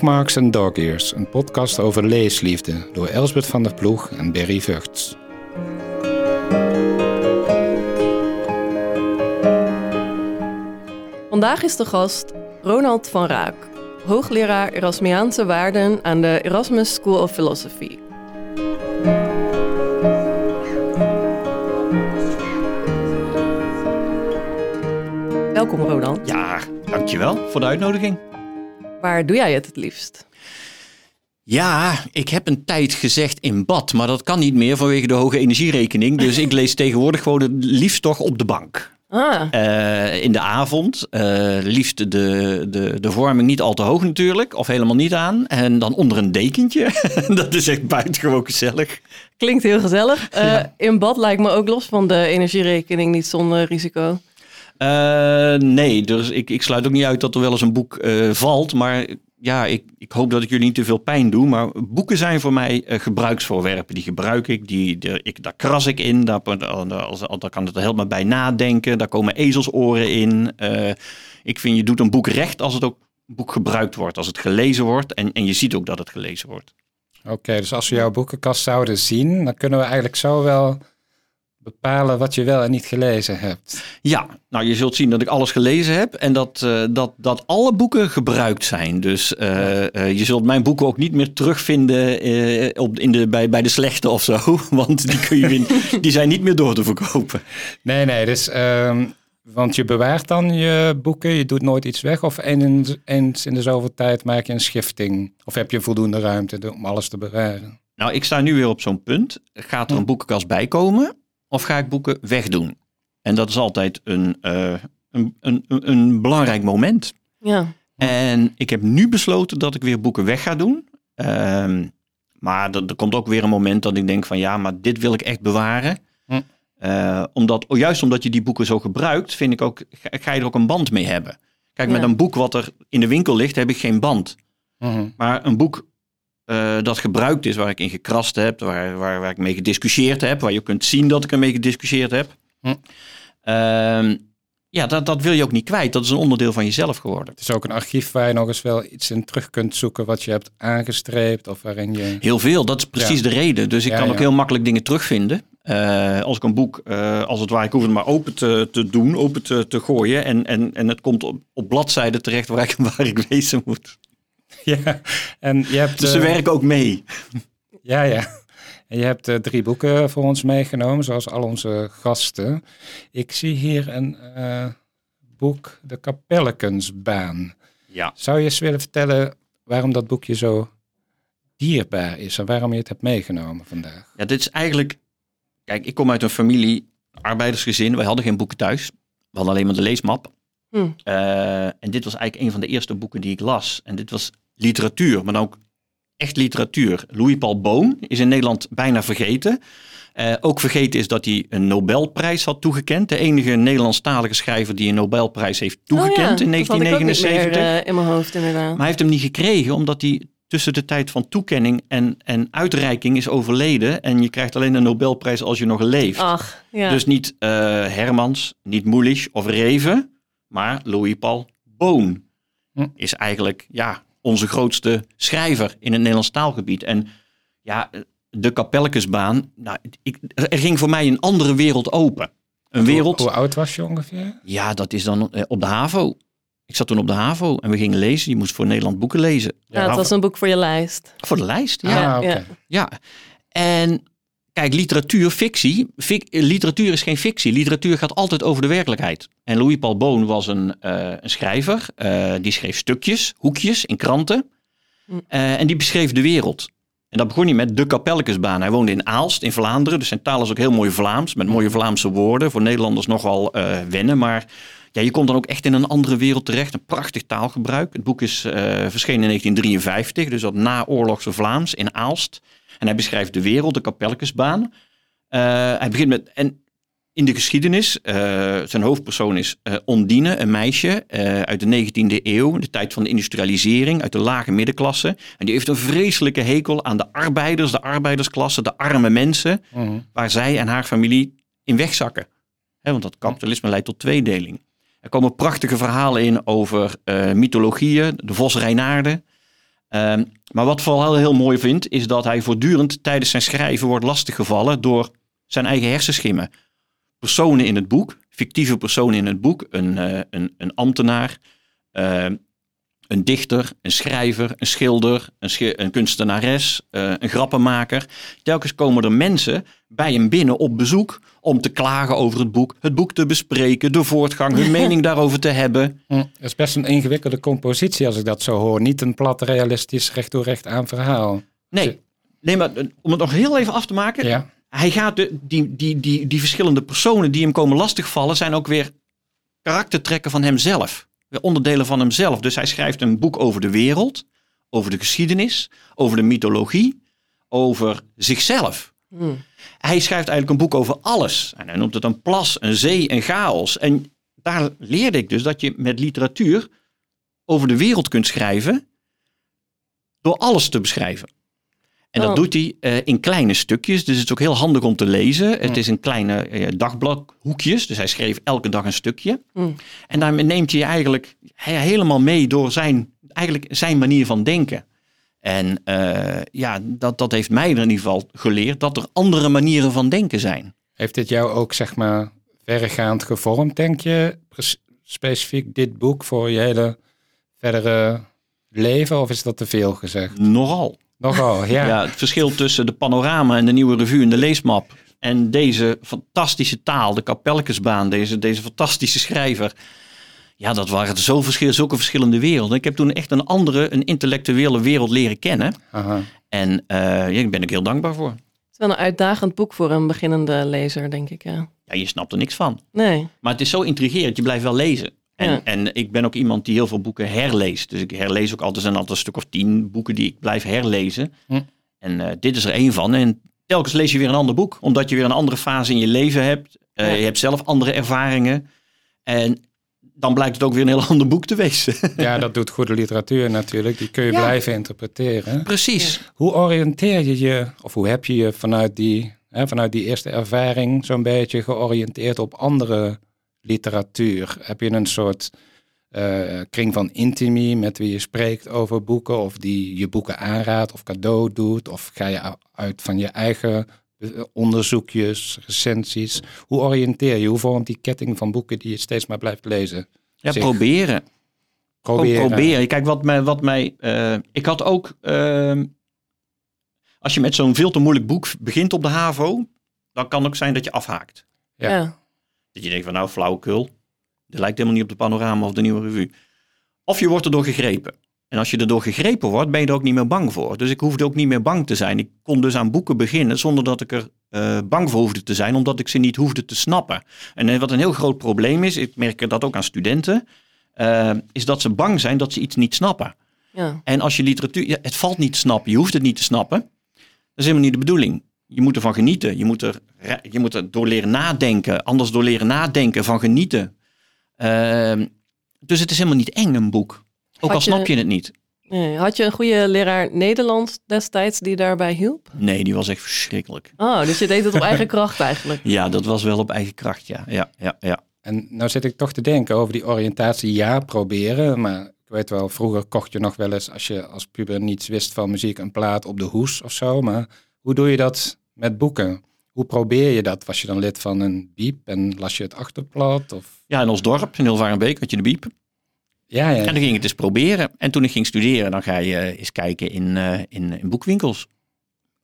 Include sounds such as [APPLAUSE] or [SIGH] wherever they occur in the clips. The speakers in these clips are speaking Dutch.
Bookmarks en Dog Ears, een podcast over leesliefde door Elsbeth van der Ploeg en Berry Vugts. Vandaag is de gast Ronald van Raak, hoogleraar Erasmiaanse waarden aan de Erasmus School of Philosophy. Welkom Ronald. Ja, dankjewel voor de uitnodiging. Waar doe jij het het liefst? Ja, ik heb een tijd gezegd in bad, maar dat kan niet meer vanwege de hoge energierekening. Dus ik lees tegenwoordig gewoon het liefst toch op de bank. Ah, Eh, in de avond, eh, liefst de, de, de vorming niet al te hoog natuurlijk, of helemaal niet aan. En dan onder een dekentje. [LAUGHS] dat is echt buitengewoon gezellig. klinkt heel gezellig. Eh, In bad lijkt me ook los van de energierekening niet zonder risico. Eh, nee, dus ik, ik sluit ook niet uit dat er wel eens een boek eh, valt. Maar ja, ik, ik hoop dat ik jullie niet te veel pijn doe. Maar boeken zijn voor mij eh, gebruiksvoorwerpen. Die gebruik ik, die, de, ik, daar kras ik in. Daar, daar, kan het er helemaal bij nadenken. Daar komen ezelsoren in. Ik vind je doet een boek recht als het ook boek gebruikt wordt. Als het gelezen wordt. En, en je ziet ook dat het gelezen wordt. Oké, dus als we jouw boekenkast zouden zien, dan kunnen we eigenlijk zo wel bepalen wat je wel en niet gelezen hebt. Ja, nou je zult zien dat ik alles gelezen heb en dat, eh, dat, dat alle boeken gebruikt zijn. Dus eh, eh, je zult mijn boeken ook niet meer terugvinden op, in de, bij, bij de slechte of zo. [LAUGHS] Want die, kun je [LAUGHS] die zijn niet meer door te verkopen. Nee, nee, dus, ehm, want je bewaart dan je boeken, je doet nooit iets weg of eens, eens in de zoveel tijd maak je een schifting? Of heb je voldoende ruimte om alles te bewaren? Nou, ik sta nu weer op zo'n punt. Gaat er een boekenkast bij komen of ga ik boeken wegdoen? En dat is altijd een, eh, een, een, een, belangrijk moment. Ja, En ik heb nu besloten dat ik weer boeken weg ga doen. Ehm, maar er, er komt ook weer een moment dat ik denk van ja, maar dit wil ik echt bewaren. Hm. Eh, omdat, oh, juist omdat je die boeken zo gebruikt, vind ik ook, ga, ga je er ook een band mee hebben. Kijk, met een boek wat er in de winkel ligt, heb ik geen band. Mhm. Maar een boek eh, dat gebruikt is, waar ik in gekrast heb, waar, waar, waar ik mee gediscussieerd heb, waar je kunt zien dat ik ermee gediscussieerd heb. Hm. Ehm, ja, dat, dat wil je ook niet kwijt. Dat is een onderdeel van jezelf geworden. Het is ook een archief waar je nog eens wel iets in terug kunt zoeken wat je hebt aangestreept of waarin je... Heel veel, dat is precies Ja. de reden. Dus ik Ja, kan ook heel makkelijk dingen terugvinden. Eh, als ik een boek, eh, als het ware, ik hoef het maar open te, te doen, open te, te gooien. En, en, en het komt op, op bladzijden terecht waar ik, [LAUGHS] waar ik wezen moet. Ja, en je hebt... Dus ze eh, werken ook mee. Ja, ja. En je hebt eh, drie boeken voor ons meegenomen, zoals al onze gasten. Ik zie hier een eh, boek, De Kapellekensbaan. Ja. Zou je eens willen vertellen waarom dat boekje zo dierbaar is en waarom je het hebt meegenomen vandaag? ja, dit is eigenlijk... Kijk, ik kom uit een familie, arbeidersgezin. Wij hadden geen boeken thuis. We hadden alleen maar de leesmap. Hm. Eh, en dit was eigenlijk een van de eerste boeken die ik las. En dit was literatuur, maar dan ook echt literatuur. Louis Paul Boon is in Nederland bijna vergeten. Eh, ook vergeten is dat hij een Nobelprijs had toegekend. De enige Nederlandstalige schrijver die een Nobelprijs heeft toegekend oh ja, in dat had ik ook niet 1979. meer, eh, in mijn hoofd inderdaad. Maar hij heeft hem niet gekregen omdat hij tussen de tijd van toekenning en, en uitreiking is overleden. En je krijgt alleen een Nobelprijs als je nog leeft. Ach, ja. Dus niet eh, Hermans, niet Moelisch of Reven, maar Louis Paul Boon Hm. is eigenlijk ja, onze grootste schrijver in het Nederlands taalgebied. En ja, de Kapelkesbaan, nou, ik, er ging voor mij een andere wereld open. Een wereld, Hoe, hoe oud was je ongeveer? ja, dat is dan eh, op de HAVO. Ik zat toen op de HAVO en we gingen lezen. Je moest voor Nederland boeken lezen. ja, het was een boek voor je lijst. Voor de lijst, ja. Ja, ah, oké. ja. Ja, en kijk, literatuur, fictie. Fic- literatuur is geen fictie. Literatuur gaat altijd over de werkelijkheid. En Louis Paul Boon was een, eh, een schrijver. eh, die schreef stukjes, hoekjes in kranten. Hm. Eh, en die beschreef de wereld. En dat begon hij met de Kapelkesbaan. Hij woonde in Aalst in Vlaanderen. Dus zijn taal is ook heel mooi Vlaams. Met mooie Vlaamse woorden. Voor Nederlanders nogal wennen. Maar ja, je komt dan ook echt in een andere wereld terecht. Een prachtig taalgebruik. Het boek is verschenen in 1953. Dus dat naoorlogse Vlaams in Aalst. En hij beschrijft de wereld, de Kapelkesbaan. Eh, hij begint met, en in de geschiedenis, eh, zijn hoofdpersoon is eh, Ondine, een meisje uit de 19e eeuw, de tijd van de industrialisering, uit de lage middenklasse. En die heeft een vreselijke hekel aan de arbeiders, de arbeidersklasse, de arme mensen, Mhm. waar zij en haar familie in wegzakken. Want dat kapitalisme leidt tot tweedeling. Er komen prachtige verhalen in over mythologieën, de vos Reinaarden. Ehm, maar wat vooral heel mooi vindt, is dat hij voortdurend tijdens zijn schrijven wordt lastiggevallen door zijn eigen hersenschimmen. Personen in het boek, fictieve personen in het boek, een, eh, een, een ambtenaar, eh, een dichter, een schrijver, een schilder, een, schi- een kunstenares, eh, een grappenmaker. Telkens komen er mensen bij hem binnen op bezoek om te klagen over het boek, het boek te bespreken, de voortgang, hun [LAUGHS] mening daarover te hebben. Hm, Dat is best een ingewikkelde compositie als ik dat zo hoor. Niet een plat, realistisch, recht door recht aan verhaal. Nee, nee maar eh, om het nog heel even af te maken. Ja, Hij gaat de, die, die, die, die verschillende personen die hem komen lastigvallen, zijn ook weer karaktertrekken van hemzelf. Onderdelen van hemzelf. Dus hij schrijft een boek over de wereld, over de geschiedenis, over de mythologie, over zichzelf. Hm. Hij schrijft eigenlijk een boek over alles. En hij noemt het een plas, een zee, een chaos. En daar leerde ik dus dat je met literatuur over de wereld kunt schrijven door alles te beschrijven. En dat Oh. doet hij eh, in kleine stukjes. Dus het is ook heel handig om te lezen. Het is in kleine eh, dagbladhoekjes. Dus hij schreef elke dag een stukje. Mm. En daarmee neemt hij je eigenlijk he- helemaal mee door zijn, eigenlijk zijn manier van denken. En eh, ja, dat, dat heeft mij er in ieder geval geleerd dat er andere manieren van denken zijn. Heeft dit jou ook, zeg maar, verregaand gevormd, denk je? Specifiek dit boek voor je hele verdere leven? Of is dat te veel gezegd? Nogal. Nogal, ja. Ja. het verschil tussen de panorama en de nieuwe revue en de leesmap. En deze fantastische taal, de Kapelkesbaan, deze, deze fantastische schrijver. Ja, dat waren zo verschil, zulke verschillende werelden. Ik heb toen echt een andere, een intellectuele wereld leren kennen. Aha. En eh, ja, daar ben ik heel dankbaar voor. Het is wel een uitdagend boek voor een beginnende lezer, denk ik. Ja. Ja, je snapt er niks van. Nee. Maar het is zo intrigerend, je blijft wel lezen. En, Ja. en ik ben ook iemand die heel veel boeken herleest. Dus ik herlees ook altijd, er zijn altijd een stuk of tien boeken die ik blijf herlezen. Hm. En eh, dit is er één van. En telkens lees je weer een ander boek. Omdat je weer een andere fase in je leven hebt. Eh, Ja. Je hebt zelf andere ervaringen. En dan blijkt het ook weer een heel [LAUGHS] ander boek te wezen. [LAUGHS] Ja, dat doet goede literatuur natuurlijk. Die kun je Ja. blijven interpreteren. Precies. Hoe oriënteer je je, of hoe heb je je vanuit die, hè, vanuit die eerste ervaring zo'n beetje georiënteerd op andere literatuur? Heb je een soort eh, kring van intimie met wie je spreekt over boeken, of die je boeken aanraadt of cadeau doet, of ga je uit van je eigen eh, onderzoekjes, recensies? Hoe oriënteer je? Hoe vormt die ketting van boeken die je steeds maar blijft lezen? Ja, Zich proberen. Proberen. proberen. Kijk, wat mij. Wat mij eh, ik had ook. ehm, als je met zo'n veel te moeilijk boek begint op de HAVO. dan kan het ook zijn dat je afhaakt. Ja. Ja. Dat je denkt van nou, flauwekul. Dat lijkt helemaal niet op de panorama of de nieuwe revue. Of je wordt erdoor gegrepen. En als je erdoor gegrepen wordt, ben je er ook niet meer bang voor. Dus ik hoefde ook niet meer bang te zijn. Ik kon dus aan boeken beginnen zonder dat ik er eh, bang voor hoefde te zijn, omdat ik ze niet hoefde te snappen. En eh, wat een heel groot probleem is, ik merk dat ook aan studenten, eh, is dat ze bang zijn dat ze iets niet snappen. Ja. En als je literatuur, ja, het valt niet te snappen, je hoeft het niet te snappen. Dat is helemaal niet de bedoeling. Je moet ervan genieten. Je moet er, je moet er door leren nadenken. Anders door leren nadenken van genieten. Ehm, dus het is helemaal niet eng, een boek. Ook Had al snap je- je het niet. Nee. Had je een goede leraar Nederlands destijds die daarbij hielp? Nee, die was echt verschrikkelijk. Oh, dus je deed het op [LAUGHS] eigen kracht eigenlijk. Ja, dat was wel op eigen kracht, ja. ja, ja, ja. En nou zit ik toch te denken over die oriëntatie, ja, proberen. Maar ik weet wel, vroeger kocht je nog wel eens, als je als puber niets wist van muziek, een plaat op de hoes of zo. Maar hoe doe je dat met boeken? Hoe probeer je dat? Was je dan lid van een biep en las je het achterblad? Of... Ja, in ons dorp, in Hilvarenbeek, had je de biep. Ja, ja. En dan ging ik het eens proberen. En toen ik ging studeren, dan ga je eens kijken in, eh, in, in boekwinkels.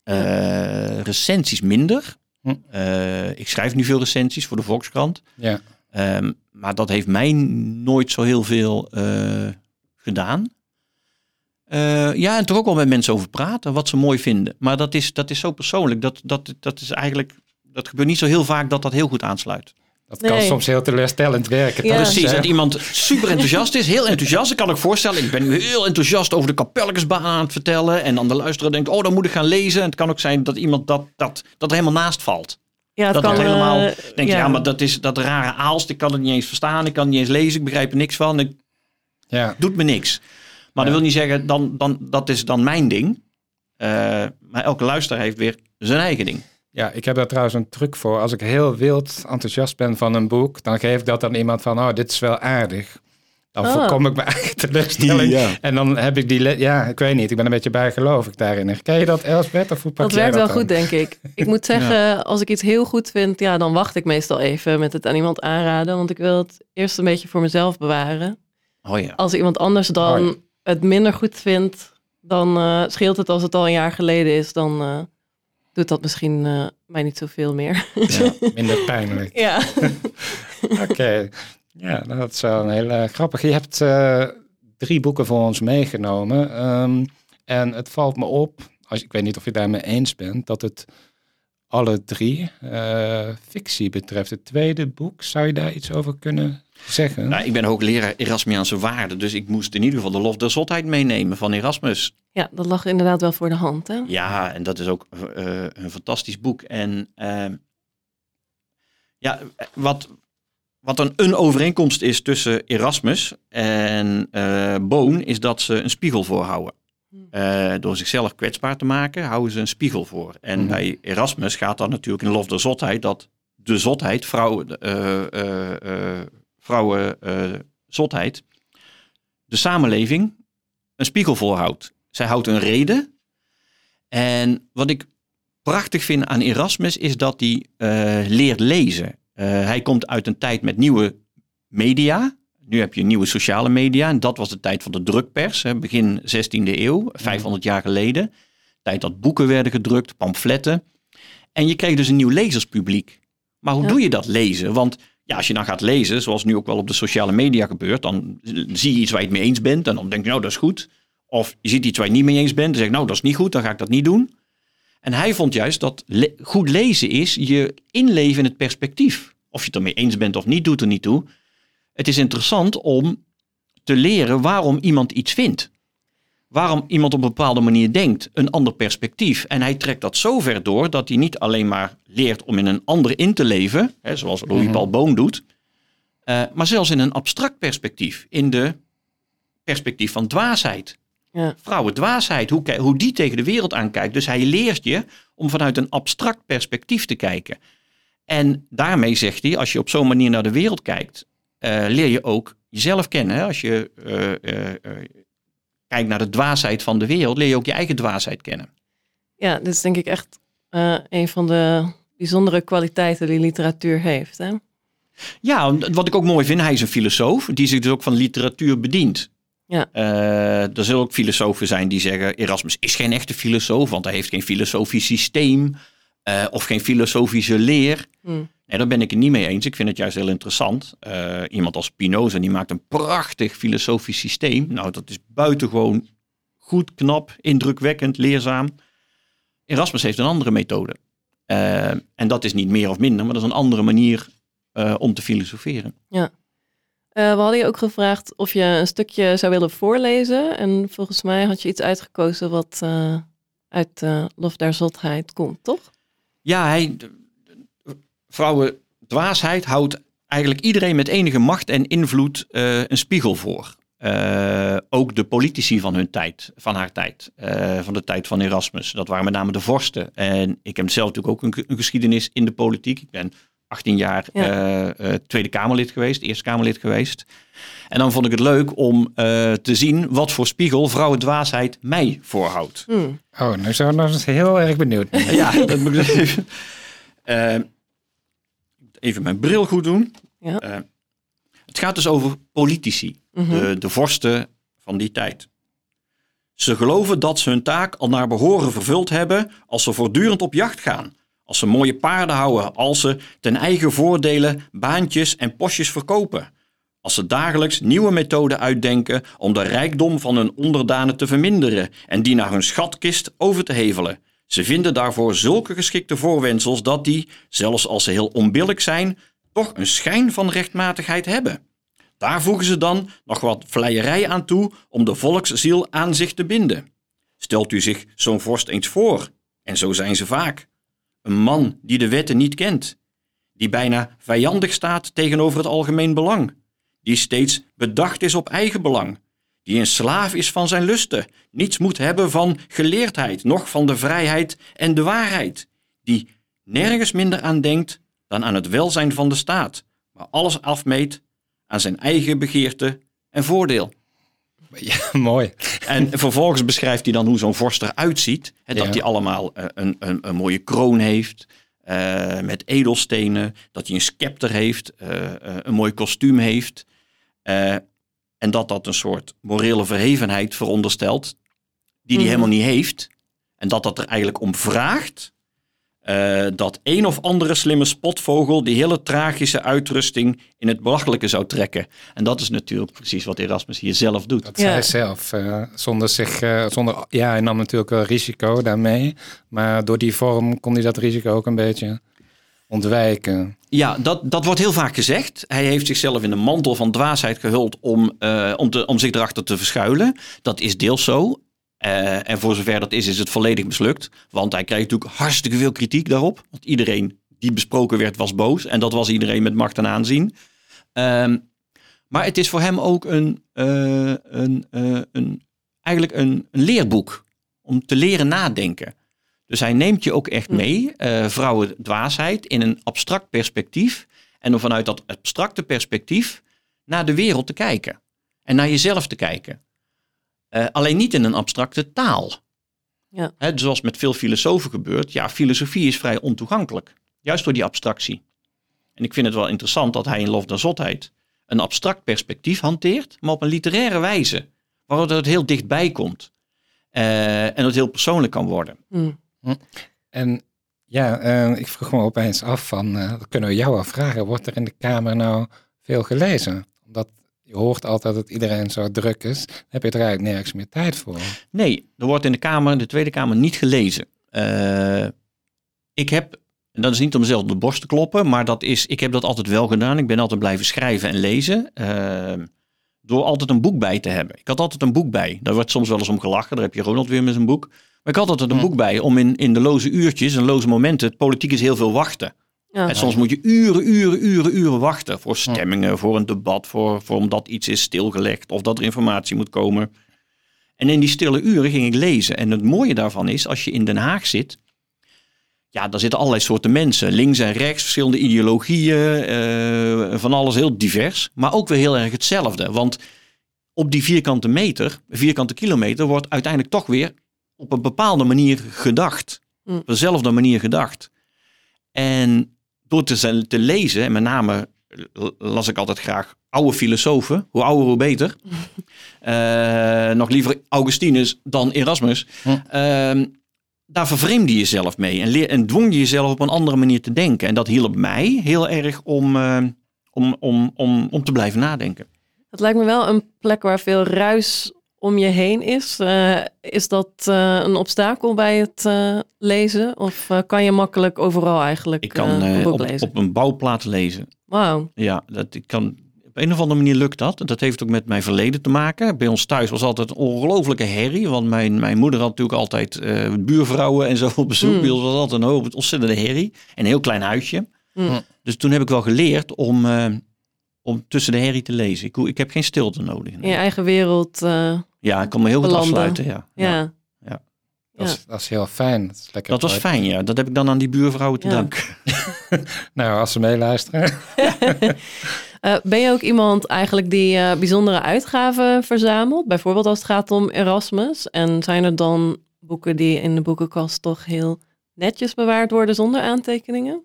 Eh, recensies minder. Hm. Eh, ik schrijf nu veel recensies voor de Volkskrant. ja. Ehm, maar dat heeft mij nooit zo heel veel gedaan. Eh, ja, en toch ook wel met mensen over praten, wat ze mooi vinden. Maar dat is, dat is zo persoonlijk. Dat, dat, dat is eigenlijk. Dat gebeurt niet zo heel vaak dat dat heel goed aansluit. Dat kan Nee. soms heel teleurstellend werken. Ja. Precies, dat iemand super enthousiast is, heel enthousiast. Ik kan ik voorstellen, ik ben nu heel enthousiast over de kapelkesbaan aan het vertellen. En dan de luisteraar denkt, oh, dan moet ik gaan lezen. En het kan ook zijn dat iemand dat, dat, dat er helemaal naast valt. Ja, het Dat kan het helemaal, eh, denk je, ja, maar dat is dat rare aalst. Ik kan het niet eens verstaan, ik kan het niet eens lezen, ik begrijp er niks van. Het Ja. doet me niks. Maar Ja. dat wil niet zeggen, dan, dan, dat is dan mijn ding. Eh, maar elke luisteraar heeft weer zijn eigen ding. ja, ik heb daar trouwens een truc voor. Als ik heel wild enthousiast ben van een boek, dan geef ik dat aan iemand van, oh, dit is wel aardig. Dan Oh. voorkom ik mijn eigen teleurstelling. Ja. En dan heb ik die... Ja, ik weet niet. Ik ben een beetje bijgelovig daarin. Ken je dat, Elsbeth? Of hoe pak Dat jij werkt wel dan? goed, denk ik. Ik moet [LAUGHS] zeggen, als ik iets heel goed vind, ja, dan wacht ik meestal even met het aan iemand aanraden. Want ik wil het eerst een beetje voor mezelf bewaren. Oh ja. Als iemand anders dan. Het minder goed vindt, dan eh, scheelt het als het al een jaar geleden is. Dan eh, doet dat misschien eh, mij niet zoveel meer. Ja, [LAUGHS] minder pijnlijk. ja. [LAUGHS] Oké. Ja, dat is wel een hele grappig. Je hebt drie boeken voor ons meegenomen. Ehm, en het valt me op, als, ik weet niet of je daarmee eens bent, dat het alle drie eh, fictie betreft. Het tweede boek, zou je daar iets over kunnen zeggen? Nou, ik ben hoogleraar Erasmiaanse waarden, dus ik moest in ieder geval de lof der zotheid meenemen van Erasmus. ja, dat lag inderdaad wel voor de hand. Hè? Ja, en dat is ook eh, een fantastisch boek. En ehm, ja, wat, wat een, een overeenkomst is tussen Erasmus en eh Boon, is dat ze een spiegel voorhouden. Eh, door zichzelf kwetsbaar te maken, houden ze een spiegel voor. En Mhm. bij Erasmus gaat dat natuurlijk in de lof der zotheid, dat de zotheid, vrouwen, eh, eh, eh, vrouwen eh, zotheid, de samenleving een spiegel voorhoudt. Zij houdt een reden. En wat ik prachtig vind aan Erasmus is dat hij eh, leert lezen. Eh, hij komt uit een tijd met nieuwe media. Nu heb je nieuwe sociale media. En dat was de tijd van de drukpers, hè, begin 16e eeuw, 500 jaar geleden. Tijd dat boeken werden gedrukt, pamfletten. En je kreeg dus een nieuw lezerspubliek. Maar hoe Ja. doe je dat lezen? Want ja, als je dan gaat lezen, zoals nu ook wel op de sociale media gebeurt, dan zie je iets waar je het mee eens bent en dan denk je, nou, dat is goed. Of je ziet iets waar je niet mee eens bent en zeg je, nou, dat is niet goed, dan ga ik dat niet doen. En hij vond juist dat le- goed lezen is je inleven in het perspectief. Of je het ermee eens bent of niet, doet er niet toe. Het is interessant om te leren waarom iemand iets vindt. Waarom iemand op een bepaalde manier denkt, een ander perspectief. En hij trekt dat zo ver door dat hij niet alleen maar leert om in een ander in te leven, hè, zoals Louis Mhm. Paul Boon doet, eh, maar zelfs in een abstract perspectief, in de perspectief van dwaasheid. Ja. Vrouwendwaasheid, hoe, hoe die tegen de wereld aankijkt. Dus hij leert je om vanuit een abstract perspectief te kijken. En daarmee zegt hij, als je op zo'n manier naar de wereld kijkt, leer je ook jezelf kennen. Hè? Als je eh, eh, eh, kijkt naar de dwaasheid van de wereld, leer je ook je eigen dwaasheid kennen. Ja, dit is denk ik echt eh, een van de bijzondere kwaliteiten die literatuur heeft. Hè? Ja, wat ik ook mooi vind, hij is een filosoof die zich dus ook van literatuur bedient. Ja. Eh, er zullen ook filosofen zijn die zeggen, Erasmus is geen echte filosoof, want hij heeft geen filosofisch systeem eh, of geen filosofische leer. Hm. Nee, daar ben ik het niet mee eens. Ik vind het juist heel interessant. Eh, iemand als Spinoza, die maakt een prachtig filosofisch systeem. Nou, dat is buitengewoon goed, knap, indrukwekkend, leerzaam. Erasmus heeft een andere methode. Eh, en dat is niet meer of minder, maar dat is een andere manier eh, om te filosoferen. Eh, we hadden je ook gevraagd of je een stukje zou willen voorlezen. En volgens mij had je iets uitgekozen wat uit Lof der Zotheid komt, toch? Ja, hij, vrouwen dwaasheid houdt eigenlijk iedereen met enige macht en invloed eh, een spiegel voor. Eh, ook de politici van hun tijd, van haar tijd, eh, van de tijd van Erasmus. Dat waren met name de vorsten. En ik heb zelf natuurlijk ook een, een geschiedenis in de politiek. Ik ben 18 jaar Ja. eh, eh, Tweede Kamerlid geweest, Eerste Kamerlid geweest. En dan vond ik het leuk om eh, te zien wat voor spiegel vrouwendwaasheid mij voorhoudt. Hm. Oh, nu zijn we nog eens heel erg benieuwd. [LAUGHS] Ja, dat moet ik even. [LAUGHS] Even mijn bril goed doen. Ja. Eh, het gaat dus over politici, Mhm. de, de vorsten van die tijd. Ze geloven dat ze hun taak al naar behoren vervuld hebben als ze voortdurend op jacht gaan. Als ze mooie paarden houden, als ze ten eigen voordelen baantjes en postjes verkopen. Als ze dagelijks nieuwe methoden uitdenken om de rijkdom van hun onderdanen te verminderen en die naar hun schatkist over te hevelen. Ze vinden daarvoor zulke geschikte voorwendsels dat die, zelfs als ze heel onbillijk zijn, toch een schijn van rechtmatigheid hebben. Daar voegen ze dan nog wat vleierij aan toe om de volksziel aan zich te binden. Stelt u zich zo'n vorst eens voor, en zo zijn ze vaak. Een man die de wetten niet kent, die bijna vijandig staat tegenover het algemeen belang, die steeds bedacht is op eigen belang, die een slaaf is van zijn lusten, niets moet hebben van geleerdheid, noch van de vrijheid en de waarheid, die nergens minder aan denkt dan aan het welzijn van de staat, maar alles afmeet aan zijn eigen begeerte en voordeel. Ja, [LAUGHS] mooi. En vervolgens beschrijft hij dan hoe zo'n vorst eruit ziet. Hè, dat Ja. hij allemaal eh, een, een, een mooie kroon heeft. eh, met edelstenen. Dat hij een scepter heeft. eh, een mooi kostuum heeft. En dat dat een soort morele verhevenheid veronderstelt. Die hij Mhm. helemaal niet heeft. En dat dat er eigenlijk om vraagt. eh, dat een of andere slimme spotvogel die hele tragische uitrusting in het belachelijke zou trekken. En dat is natuurlijk precies wat Erasmus hier zelf doet. Dat Ja. zei hij zelf. eh, zonder zich, eh, zonder, ja, hij nam natuurlijk wel risico daarmee. Maar door die vorm kon hij dat risico ook een beetje ontwijken. Ja, dat, dat wordt heel vaak gezegd. Hij heeft zichzelf in de mantel van dwaasheid gehuld om, eh, om, te, om zich erachter te verschuilen. Dat is deels zo. Eh, en voor zover dat is, is het volledig mislukt. Want hij krijgt natuurlijk hartstikke veel kritiek daarop. Want iedereen die besproken werd, was boos. En dat was iedereen met macht en aanzien. Ehm, maar het is voor hem ook een, eh, een, een, eigenlijk een, een leerboek. Om te leren nadenken. Dus hij neemt je ook echt Hm. mee, eh vrouwen dwaasheid, in een abstract perspectief. En om vanuit dat abstracte perspectief naar de wereld te kijken. En naar jezelf te kijken. Eh, alleen niet in een abstracte taal. Ja. Hè, zoals met veel filosofen gebeurt. Ja, filosofie is vrij ontoegankelijk. Juist door die abstractie. En ik vind het wel interessant dat hij in Lof der Zotheid een abstract perspectief hanteert, maar op een literaire wijze. Waardoor het heel dichtbij komt. Eh, en het heel persoonlijk kan worden. Hm. En ja, eh, ik vroeg me opeens af van, eh, kunnen we jou af vragen, wordt er in de Kamer nou veel gelezen? Omdat je hoort altijd dat iedereen zo druk is, dan heb je er eigenlijk nergens meer tijd voor. Nee, er wordt in de Kamer, de Tweede Kamer, niet gelezen. Eh, ik heb, en dat is niet om mezelf op de borst te kloppen, maar dat is, ik heb dat altijd wel gedaan. Ik ben altijd blijven schrijven en lezen. Door altijd een boek bij te hebben. Ik had altijd een boek bij. Daar wordt soms wel eens om gelachen. Daar heb je Ronald weer met zijn boek. Maar ik had altijd een boek bij om in, in de loze uurtjes en loze momenten. Het politiek is heel veel wachten. Ja. En soms moet je uren, uren, uren, uren wachten voor stemmingen, voor een debat, voor, voor omdat iets is stilgelegd of dat er informatie moet komen. En in die stille uren ging ik lezen. En het mooie daarvan is, als je in Den Haag zit, ja, daar zitten allerlei soorten mensen. Links en rechts, verschillende ideologieën, eh, van alles heel divers. Maar ook weer heel erg hetzelfde. Want op die vierkante meter, vierkante kilometer, wordt uiteindelijk toch weer op een bepaalde manier gedacht. Mm. Op dezelfde manier gedacht. En door te, te lezen, en met name las ik altijd graag oude filosofen. Hoe ouder, hoe beter. [LAUGHS] Eh, nog liever Augustinus dan Erasmus. Hm. Ehm, daar vervreemde je jezelf mee en, leer, en dwong je jezelf op een andere manier te denken. En dat hielp mij heel erg om, eh, om, om, om, om te blijven nadenken. Het lijkt me wel een plek waar veel ruis om je heen is. Eh, is dat eh, een obstakel bij het lezen? Of kan je makkelijk overal eigenlijk Ik kan een op, lezen? op een bouwplaat lezen. Wauw. Ja, dat, ik kan, op een of andere manier lukt dat. Dat heeft ook met mijn verleden te maken. Bij ons thuis was altijd een ongelofelijke herrie. Want mijn, mijn moeder had natuurlijk altijd eh, buurvrouwen en zo op bezoek. Mm. Bij ons was altijd een hoop- ontzettende herrie. En een heel klein huisje. Mm. Dus toen heb ik wel geleerd om, eh, om tussen de herrie te lezen. Ik, ik heb geen stilte nodig. In je eigen wereld. eh, Ja, ik kan me heel goed Belanden. afsluiten. Ja. ja. Ja. Dat, is, dat is heel fijn. Dat, is lekker Dat was fijn, ja. Dat heb ik dan aan die buurvrouwen te Ja. danken. [LAUGHS] Nou, als ze meeluisteren. [LAUGHS] [LAUGHS] Eh, ben je ook iemand eigenlijk die eh, bijzondere uitgaven verzamelt? Bijvoorbeeld als het gaat om Erasmus. En zijn er dan boeken die in de boekenkast toch heel netjes bewaard worden zonder aantekeningen?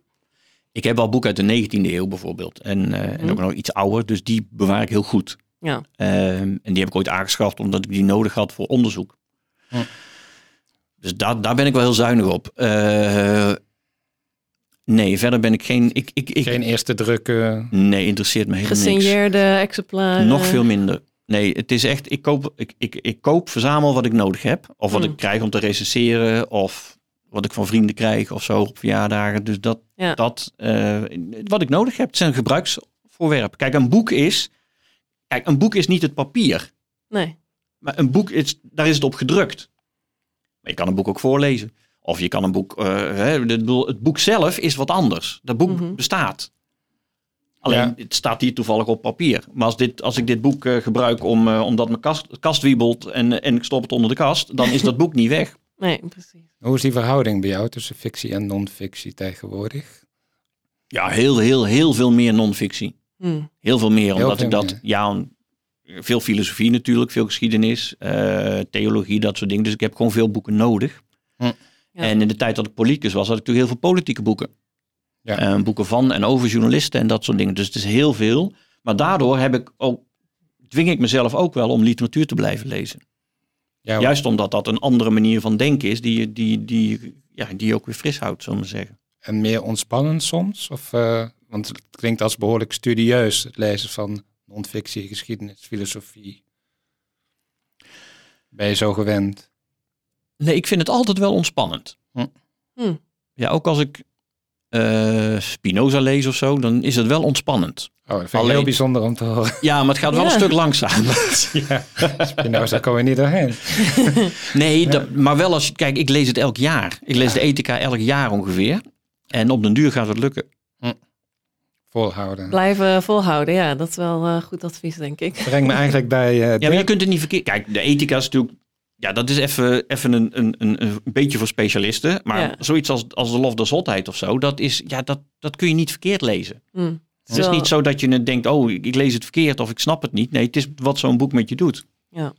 Ik heb al boeken uit de 19e eeuw bijvoorbeeld. En, eh, en Mhm. ook nog iets ouder. Dus die bewaar ik heel goed. Ja. Ehm, en die heb ik ooit aangeschaft omdat ik die nodig had voor onderzoek. Dus daar, daar ben ik wel heel zuinig op. Nee, verder ben ik geen... Ik, ik, ik, Geen eerste drukken. Nee, interesseert me helemaal niks. Gesigneerde exemplaren. Nog veel minder. Nee, het is echt, ik koop, ik, ik, ik koop, verzamel wat ik nodig heb. Of wat Hmm. ik krijg om te recenseren. Of wat ik van vrienden krijg of zo op verjaardagen. Dus dat, Ja. dat eh, wat ik nodig heb, het is een gebruiksvoorwerp. Kijk, een boek is, kijk, een boek is niet het papier. Nee. Maar een boek, is, daar is het op gedrukt. Maar je kan een boek ook voorlezen. Of je kan een boek, eh, hè, ik bedoel, het boek zelf is wat anders. Dat boek Mhm. bestaat. Alleen, Ja. het staat hier toevallig op papier. Maar als, dit, als ik dit boek eh, gebruik om, eh, omdat mijn kast, kast wiebelt en, en ik stop het onder de kast, dan is dat boek niet weg. [LAUGHS] Nee, precies. Hoe is die verhouding bij jou tussen fictie en non-fictie tegenwoordig? Ja, heel, heel, heel veel meer non-fictie. Hm. Heel veel meer, omdat veel ik dat, meer. ja, veel filosofie natuurlijk, veel geschiedenis, eh, theologie, dat soort dingen. Dus ik heb gewoon veel boeken nodig. Hm. Ja. En in de tijd dat ik politicus was, had ik natuurlijk heel veel politieke boeken. Ja. Eh, boeken van en over journalisten en dat soort dingen. Dus het is heel veel. Maar daardoor heb ik ook, dwing ik mezelf ook wel om literatuur te blijven lezen. Ja, Juist omdat dat een andere manier van denken is, die, je- die, die, ja, die je ook weer fris houdt, zullen we maar zeggen. En meer ontspannend soms? Of, eh, want het klinkt als behoorlijk studieus, het lezen van non-fictie, geschiedenis, filosofie. Ben je zo gewend? Nee, ik vind het altijd wel ontspannend. Hm. Hm. Ja, ook als ik eh, Spinoza lees of zo, dan is het wel ontspannend. Oh, dat vind ik Alleen- heel bijzonder om te horen. [LAUGHS] Ja, maar het gaat wel Ja. een stuk langzaam. [LAUGHS] ja, Spinoza komen we niet doorheen. [LAUGHS] Nee, dat- maar wel als je... Kijk, ik lees het elk jaar. Ik lees de ethica elk jaar ongeveer. En op den duur gaat het lukken. Volhouden. Blijven volhouden, ja, dat is wel eh, goed advies, denk ik. Breng me eigenlijk bij eh Ja, maar je kunt het niet verkeerd... Kijk, de ethica is natuurlijk... Ja, dat is even, even een, een, een, een beetje voor specialisten. Maar Ja. zoiets als, als de lof der zotheid of zo, dat, is, ja, dat, dat kun je niet verkeerd lezen. Hm. Het is niet zo dat je het denkt, oh, ik ik lees het verkeerd of ik snap het niet. Nee, het is wat zo'n boek met je doet. Ja.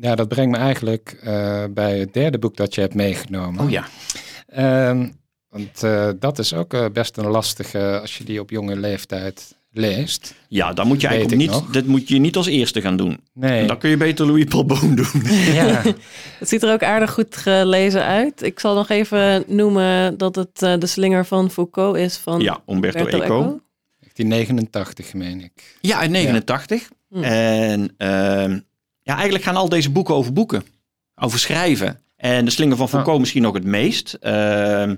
Ja, dat brengt me eigenlijk eh, bij het derde boek dat je hebt meegenomen. Oh ja. Ehm, want eh, dat is ook eh, best een lastige als je die op jonge leeftijd leest. Ja, dan moet je eigenlijk niet, nog. dat moet je niet als eerste gaan doen. Nee. En dan kun je beter Louis Paul Boon [LAUGHS] doen. ja. [LAUGHS] Het ziet er ook aardig goed gelezen uit. Ik zal nog even noemen dat het eh, de slinger van Foucault is van Ja, Umberto Umberto Eco. 1989, meen ik. Ja, in 89. Hm. En ehm, ja, eigenlijk gaan al deze boeken over boeken. Over schrijven. En de Slinger van Foucault misschien nog het meest. Ehm,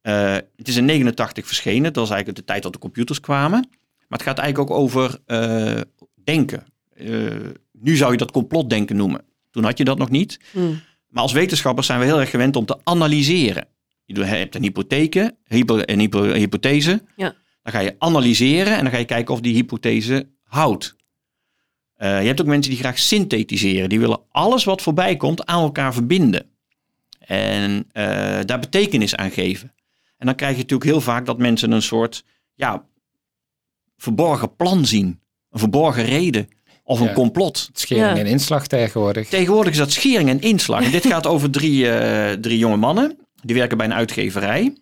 eh, het is in 89 verschenen. Dat was eigenlijk de tijd dat de computers kwamen. Maar het gaat eigenlijk ook over eh, denken. Eh, nu zou je dat complotdenken noemen. Toen had je dat nog niet. Hm. Maar als wetenschappers zijn we heel erg gewend om te analyseren. Je hebt een hypotheke, hypo, een hypo- een hypothese. Ja. Dan ga je analyseren en dan ga je kijken of die hypothese houdt. Eh, je hebt ook mensen die graag synthetiseren. Die willen alles wat voorbij komt aan elkaar verbinden. En daar betekenis aan geven. En dan krijg je natuurlijk heel vaak dat mensen een soort ja, verborgen plan zien. Een verborgen reden. Of een Ja. complot. Schering Ja. en inslag tegenwoordig. Tegenwoordig is dat schering en inslag. En dit [LAUGHS] gaat over drie, eh, drie jonge mannen. Die werken bij een uitgeverij.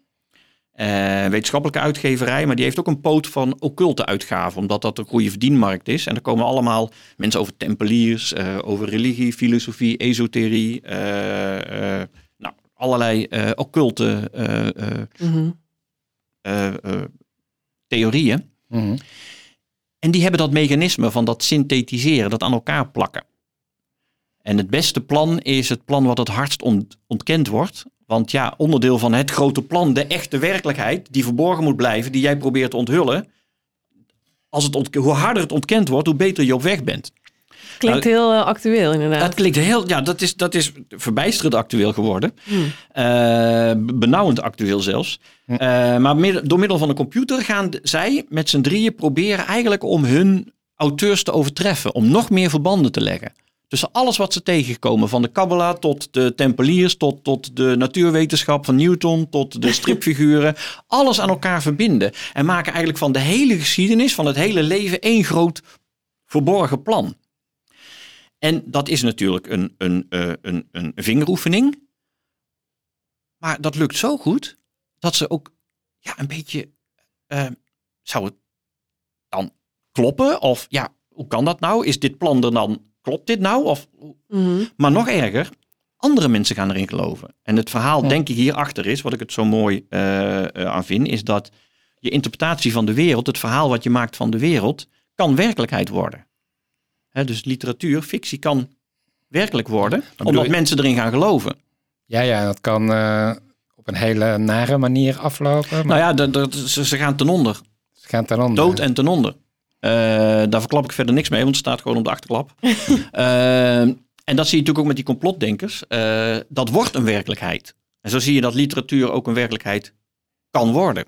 Eh, wetenschappelijke uitgeverij. Maar die heeft ook een poot van occulte uitgaven. Omdat dat een goede verdienmarkt is. En er komen allemaal mensen over tempeliers. eh, over religie, filosofie, esoterie. eh, eh, nou, allerlei eh, occulte eh, eh, Mhm. Mhm. En die hebben dat mechanisme van dat synthetiseren, dat aan elkaar plakken. En het beste plan is het plan wat het hardst ont- ontkend wordt. Want ja, onderdeel van het grote plan, de echte werkelijkheid, die verborgen moet blijven, die jij probeert te onthullen. Als het hoe harder het ontkend wordt, hoe beter je op weg bent. Klinkt heel eh, actueel inderdaad. Dat klinkt heel, ja, dat is, dat is verbijsterend actueel geworden. Hmm. Eh, benauwend actueel zelfs. Eh, maar door middel van de computer gaan zij met z'n drieën proberen eigenlijk om hun auteurs te overtreffen. Om nog meer verbanden te leggen. Tussen alles wat ze tegenkomen. Van de Kabbalah tot de Tempeliers, tot, tot de natuurwetenschap van Newton, tot de [LAUGHS] stripfiguren. alles aan elkaar verbinden. En maken eigenlijk van de hele geschiedenis, van het hele leven, één groot verborgen plan. En dat is natuurlijk een, een, eh, een, een vingeroefening. Maar dat lukt zo goed dat ze ook ja, een beetje. eh, zou het dan kloppen? Of ja, hoe kan dat nou? Is dit plan er dan? Klopt dit nou? Of, Mhm. maar nog erger, andere mensen gaan erin geloven. En het verhaal, Ja. denk ik, hierachter is, wat ik het zo mooi eh, aan vind, is dat je interpretatie van de wereld, het verhaal wat je maakt van de wereld, kan werkelijkheid worden. Hè, dus literatuur, fictie kan werkelijk worden, omdat je- mensen erin gaan geloven. Ja, ja, dat kan eh, op een hele nare manier aflopen. Maar Nou ja, dat- dat- ze, ze gaan ten onder. ze gaan ten onder. Dood en ten onder. Eh, daar verklap ik verder niks mee, want het staat gewoon op de achterklap. [LAUGHS] Eh, en dat zie je natuurlijk ook met die complotdenkers. Dat wordt een werkelijkheid. En zo zie je dat literatuur ook een werkelijkheid kan worden.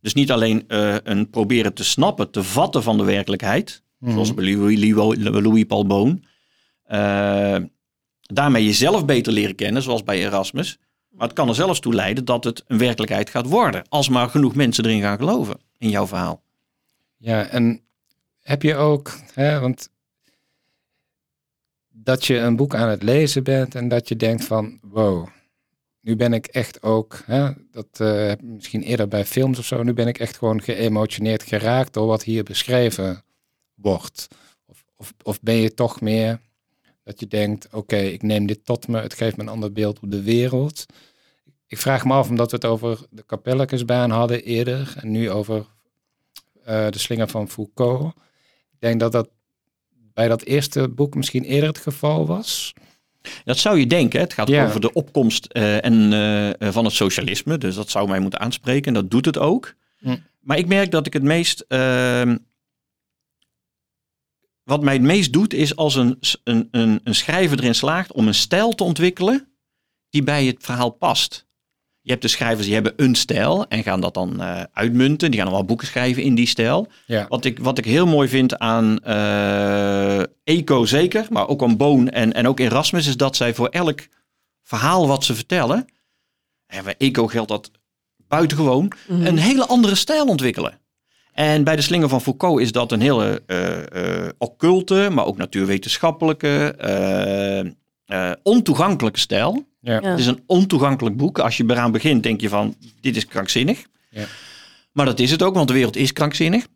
Dus niet alleen een proberen te snappen, te vatten van de werkelijkheid. Mhm. Zoals bij Louis, Louis, Louis Paul Boon. Eh, daarmee jezelf beter leren kennen, zoals bij Erasmus. Maar het kan er zelfs toe leiden dat het een werkelijkheid gaat worden. Als maar genoeg mensen erin gaan geloven in jouw verhaal. Ja, en heb je ook, hè, want dat je een boek aan het lezen bent en dat je denkt van, wow, nu ben ik echt ook, hè, dat heb ik misschien eerder bij films of zo, nu ben ik echt gewoon geëmotioneerd geraakt door wat hier beschreven wordt. Of, of, of ben je toch meer dat je denkt, oké, ik neem dit tot me, het geeft me een ander beeld op de wereld. Ik vraag me af, omdat we het over de kapelletjesbaan hadden eerder en nu over eh, de slinger van Foucault. Ik denk dat dat bij dat eerste boek misschien eerder het geval was. Dat zou je denken. Het gaat Ja. over de opkomst eh, en, eh, van het socialisme. Dus dat zou mij moeten aanspreken. En dat doet het ook. Hm. Maar ik merk dat ik het meest... wat mij het meest doet, is als een, een, een, een schrijver erin slaagt om een stijl te ontwikkelen die bij het verhaal past. Je hebt de schrijvers die hebben een stijl en gaan dat dan eh, uitmunten. Die gaan dan wel boeken schrijven in die stijl. Ja, Wat ik, wat ik heel mooi vind aan eh, Eco zeker, maar ook aan Boon en, en ook Erasmus, is dat zij voor elk verhaal wat ze vertellen, en bij Eco geldt dat buitengewoon, Mhm. een hele andere stijl ontwikkelen. En bij de slinger van Foucault is dat een hele eh, eh, occulte, maar ook natuurwetenschappelijke, eh, eh, ontoegankelijke stijl. ja. Ja. Het is een ontoegankelijk boek. Als je eraan begint, denk je van, dit is krankzinnig. Ja. Maar dat is het ook, want de wereld is krankzinnig.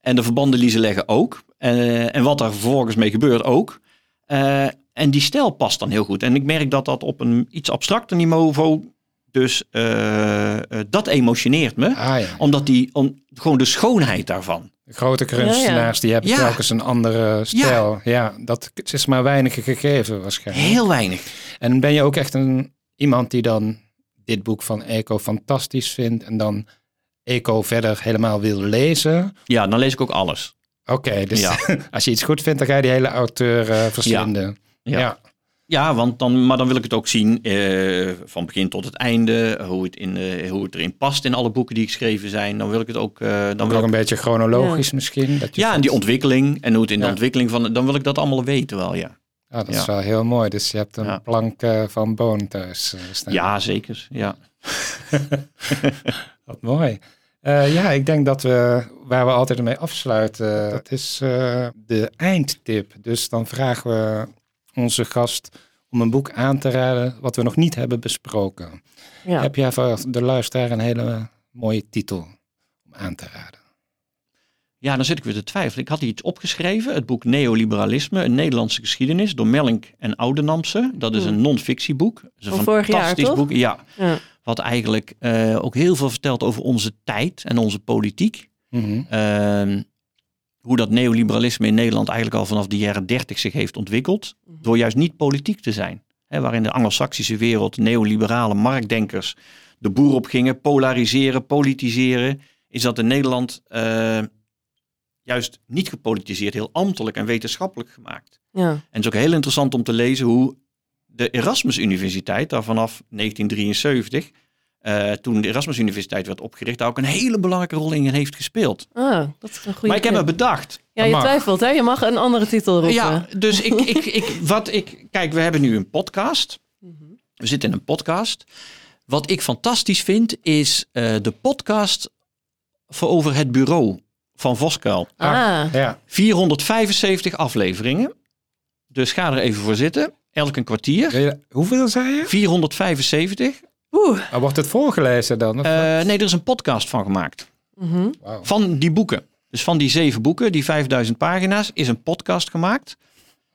En de verbanden die ze leggen ook. En, en wat daar vervolgens mee gebeurt ook. Eh, en die stijl past dan heel goed. En ik merk dat dat op een iets abstracter niveau... Dus eh, eh, dat emotioneert me. Ah ja. Omdat die, om, gewoon de schoonheid daarvan. De grote kunstenaars die hebben Ja. telkens een andere stijl. Ja. dat is maar weinig gegeven waarschijnlijk. Heel weinig. En ben je ook echt een, iemand die dan dit boek van Eco fantastisch vindt en dan Eco verder helemaal wil lezen? Ja, dan lees ik ook alles. Oké, dus Ja. [LAUGHS] als je iets goed vindt, dan ga je die hele auteur eh verslinden. Ja. Ja. Ja, want dan, maar dan wil ik het ook zien eh, van begin tot het einde. Hoe het, in, eh, hoe het erin past in alle boeken die geschreven zijn. Dan wil ik het ook. eh, dan Dan wil ook ik, een beetje chronologisch misschien. Dat je ja, en die ontwikkeling. En hoe het in de Ja. ontwikkeling van. Dan wil ik dat allemaal weten wel, ja. Ah, dat ja. is wel heel mooi. Dus je hebt een Ja. plank van Boon thuis staan. Ja, zeker. Ja. [LAUGHS] Wat mooi. Eh, ja, ik denk dat we, waar we altijd mee afsluiten, dat is eh, de eindtip. Dus dan vragen we onze gast om een boek aan te raden wat we nog niet hebben besproken. Ja. Heb jij voor de luisteraar een hele mooie titel om aan te raden? ja, dan zit ik weer te twijfelen. Ik had iets opgeschreven. Het boek Neoliberalisme, een Nederlandse geschiedenis. Door Melink en Oudenamse. Dat is een non-fictieboek. Dat is een Van vorig jaar, fantastisch toch? boek. Ja, Ja. wat eigenlijk eh, ook heel veel vertelt over onze tijd en onze politiek. Mhm. Ehm, hoe dat neoliberalisme in Nederland eigenlijk al vanaf de jaren 30 zich heeft ontwikkeld. Door juist niet politiek te zijn. Hè, waarin de Anglo-Saxische wereld, neoliberale marktdenkers de boer op gingen, polariseren, politiseren. Is dat in Nederland eh, juist niet gepolitiseerd, heel ambtelijk en wetenschappelijk gemaakt. Ja. En het is ook heel interessant om te lezen hoe de Erasmus Universiteit, daar vanaf 1973, eh, toen de Erasmus Universiteit werd opgericht, daar ook een hele belangrijke rol in heeft gespeeld. Ah, dat is een goede maar ik heb me bedacht. Ja, je mag. twijfelt, hè? Je mag een andere titel roepen. Ja, dus ik, ik, ik, wat ik, kijk, we hebben nu een podcast. Mhm. We zitten in een podcast. Wat ik fantastisch vind, is eh, de podcast voor over het bureau van Voskuil. Ah, Ja, 475 afleveringen. Dus ga er even voor zitten. Elk een kwartier. Hoeveel zei je? 475. Oeh. Maar wordt het voorgelezen dan? Of Eh, nee, er is een podcast van gemaakt. Mhm. Van die boeken. Dus van die zeven boeken, die 5000 pagina's, is een podcast gemaakt.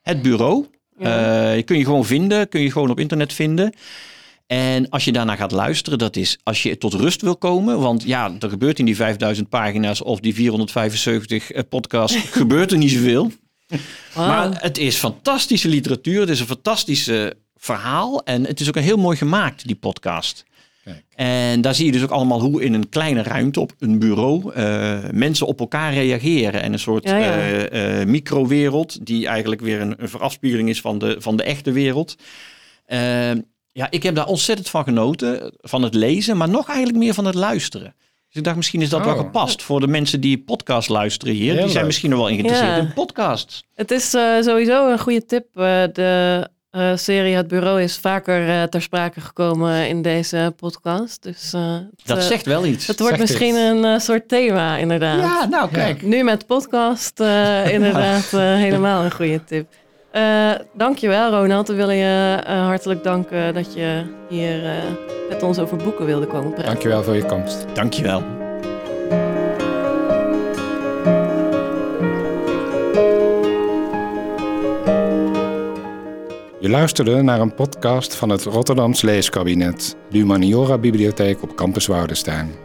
Het bureau. Ja. Eh, je kun je gewoon vinden, kun je gewoon op internet vinden. En als je daarna gaat luisteren, dat is als je tot rust wil komen. Want ja, er gebeurt in die 5000 pagina's of die 475 eh, podcasts, [LAUGHS] gebeurt er niet zoveel. Maar het is fantastische literatuur. Het is een fantastische verhaal. En het is ook een heel mooi gemaakt, die podcast. Kijk. En daar zie je dus ook allemaal hoe in een kleine ruimte op een bureau eh, mensen op elkaar reageren. En een soort Ja, ja. eh, eh, microwereld die eigenlijk weer een, een verafspiegeling is van de, van de echte wereld. Eh, ja, ik heb daar ontzettend van genoten, van het lezen, maar nog eigenlijk meer van het luisteren. Dus ik dacht, misschien is dat wel Oh. gepast voor de mensen die podcast luisteren hier. Heel die zijn leuk. misschien nog wel geïnteresseerd Ja. in podcasts. Het is eh, sowieso een goede tip. eh, de eh, serie Het Bureau is vaker eh, ter sprake gekomen in deze podcast. Dus eh, het, Dat zegt wel iets. het wordt zegt misschien een eh, soort thema, inderdaad. Ja, nou kijk. Nu met podcast, eh, [LAUGHS] inderdaad, helemaal een goede tip. Eh dankjewel, Ronald. We willen je eh, hartelijk danken dat je hier eh, met ons over boeken wilde komen praten. Dankjewel voor je komst. Dankjewel. Je luisterde naar een podcast van het Rotterdams Leeskabinet, de Humaniora Bibliotheek op Campus Woudenstein.